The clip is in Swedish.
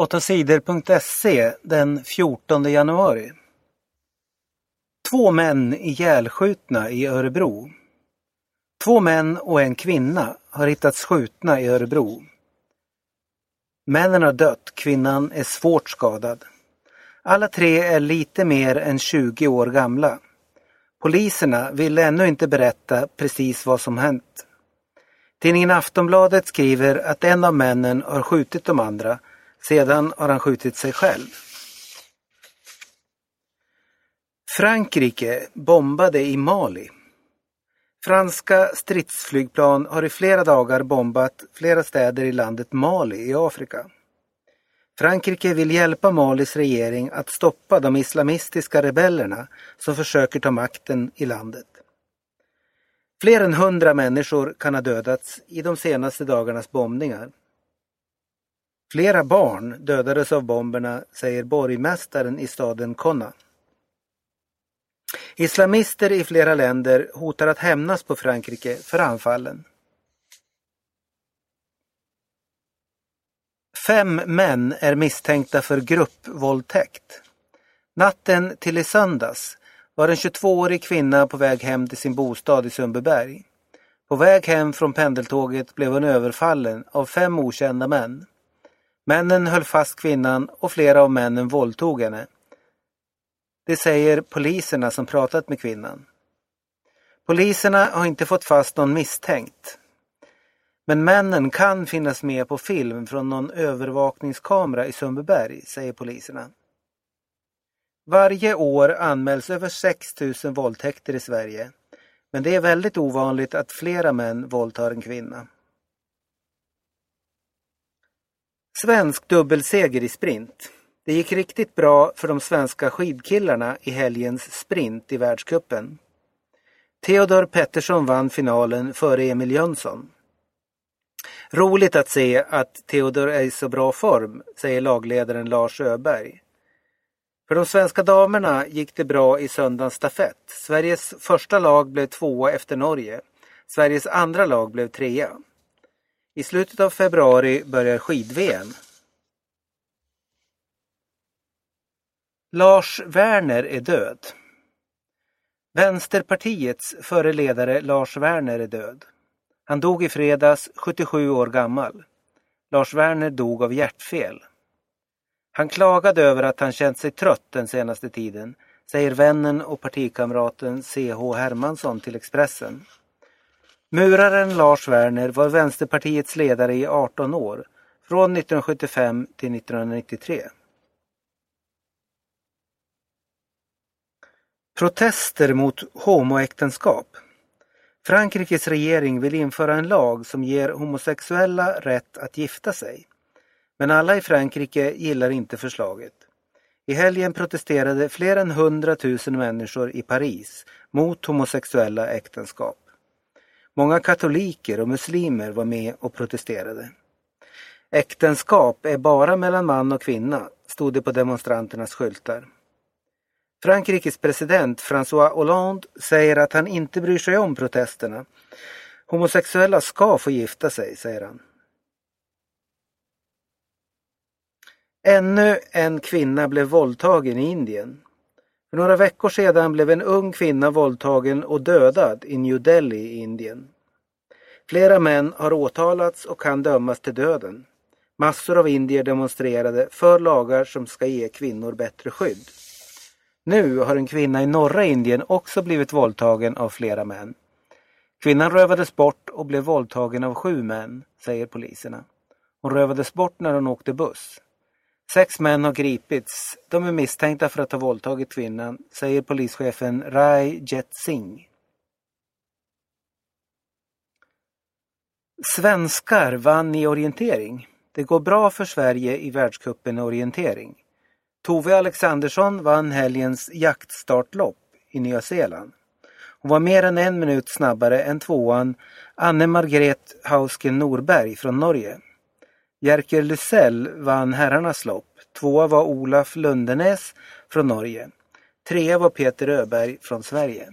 8sidor.se den 14 januari. Två män ihjälskjutna i Örebro. Två män och en kvinna har hittats skjutna i Örebro. Männen har dött, kvinnan är svårt skadad. Alla tre är lite mer än 20 år gamla. Poliserna vill ännu inte berätta precis vad som hänt. Tidningen Aftonbladet skriver att en av männen har skjutit de andra sedan har han skjutit sig själv. Frankrike bombade i Mali. Franska stridsflygplan har i flera dagar bombat flera städer i landet Mali i Afrika. Frankrike vill hjälpa Malis regering att stoppa de islamistiska rebellerna som försöker ta makten i landet. Fler än hundra människor kan ha dödats i de senaste dagarnas bombningar. Flera barn dödades av bomberna, säger borgmästaren i staden Konna. Islamister i flera länder hotar att hämnas på Frankrike för anfallen. Fem män är misstänkta för gruppvåldtäkt. Natten till i söndags var en 22-årig kvinna på väg hem till sin bostad i Sundbyberg. På väg hem från pendeltåget blev hon överfallen av fem okända män. Männen höll fast kvinnan och flera av männen våldtog henne. Det säger poliserna som pratat med kvinnan. Poliserna har inte fått fast någon misstänkt. Men männen kan finnas med på film från någon övervakningskamera i Sundbyberg, säger poliserna. Varje år anmäls över 6 000 våldtäkter i Sverige. Men det är väldigt ovanligt att flera män våldtar en kvinna. Svensk dubbelseger i sprint. Det gick riktigt bra för de svenska skidkillarna i helgens sprint i världskuppen. Theodor Pettersson vann finalen före Emil Jönsson. Roligt att se att Theodor är i så bra form, säger lagledaren Lars Öberg. För de svenska damerna gick det bra i söndagens stafett. Sveriges första lag blev tvåa efter Norge. Sveriges andra lag blev trea. I slutet av februari börjar skid-VM. Lars Werner är död. Vänsterpartiets före ledare Lars Werner är död. Han dog i fredags, 77 år gammal. Lars Werner dog av hjärtfel. Han klagade över att han känt sig trött den senaste tiden, säger vännen och partikamraten C.H. Hermansson till Expressen. Muraren Lars Werner var Vänsterpartiets ledare i 18 år, från 1975 till 1993. Protester mot homoäktenskap. Frankrikes regering vill införa en lag som ger homosexuella rätt att gifta sig. Men alla i Frankrike gillar inte förslaget. I helgen protesterade fler än 100 000 människor i Paris mot homosexuella äktenskap. Många katoliker och muslimer var med och protesterade. Äktenskap är bara mellan man och kvinna, stod det på demonstranternas skyltar. Frankrikes president François Hollande säger att han inte bryr sig om protesterna. Homosexuella ska få gifta sig, säger han. Ännu en kvinna blev våldtagen i Indien. För några veckor sedan blev en ung kvinna våldtagen och dödad i New Delhi i Indien. Flera män har åtalats och kan dömas till döden. Massor av indier demonstrerade för lagar som ska ge kvinnor bättre skydd. Nu har en kvinna i norra Indien också blivit våldtagen av flera män. Kvinnan rövades bort och blev våldtagen av sju män, säger poliserna. Hon rövades bort när hon åkte buss. Sex män har gripits. De är misstänkta för att ha våldtagit kvinnan, säger polischefen Rai Jet Singh. Svenskar vann i orientering. Det går bra för Sverige i världskuppen i orientering. Tove Alexandersson vann helgens jaktstartlopp i Nya Zeeland. Hon var mer än en minut snabbare än tvåan Anne Margret Hausken Norberg från Norge. Jerker Lysell vann herrarnas lopp. Tvåa var Olaf Lundenäs från Norge. Trea var Peter Öberg från Sverige.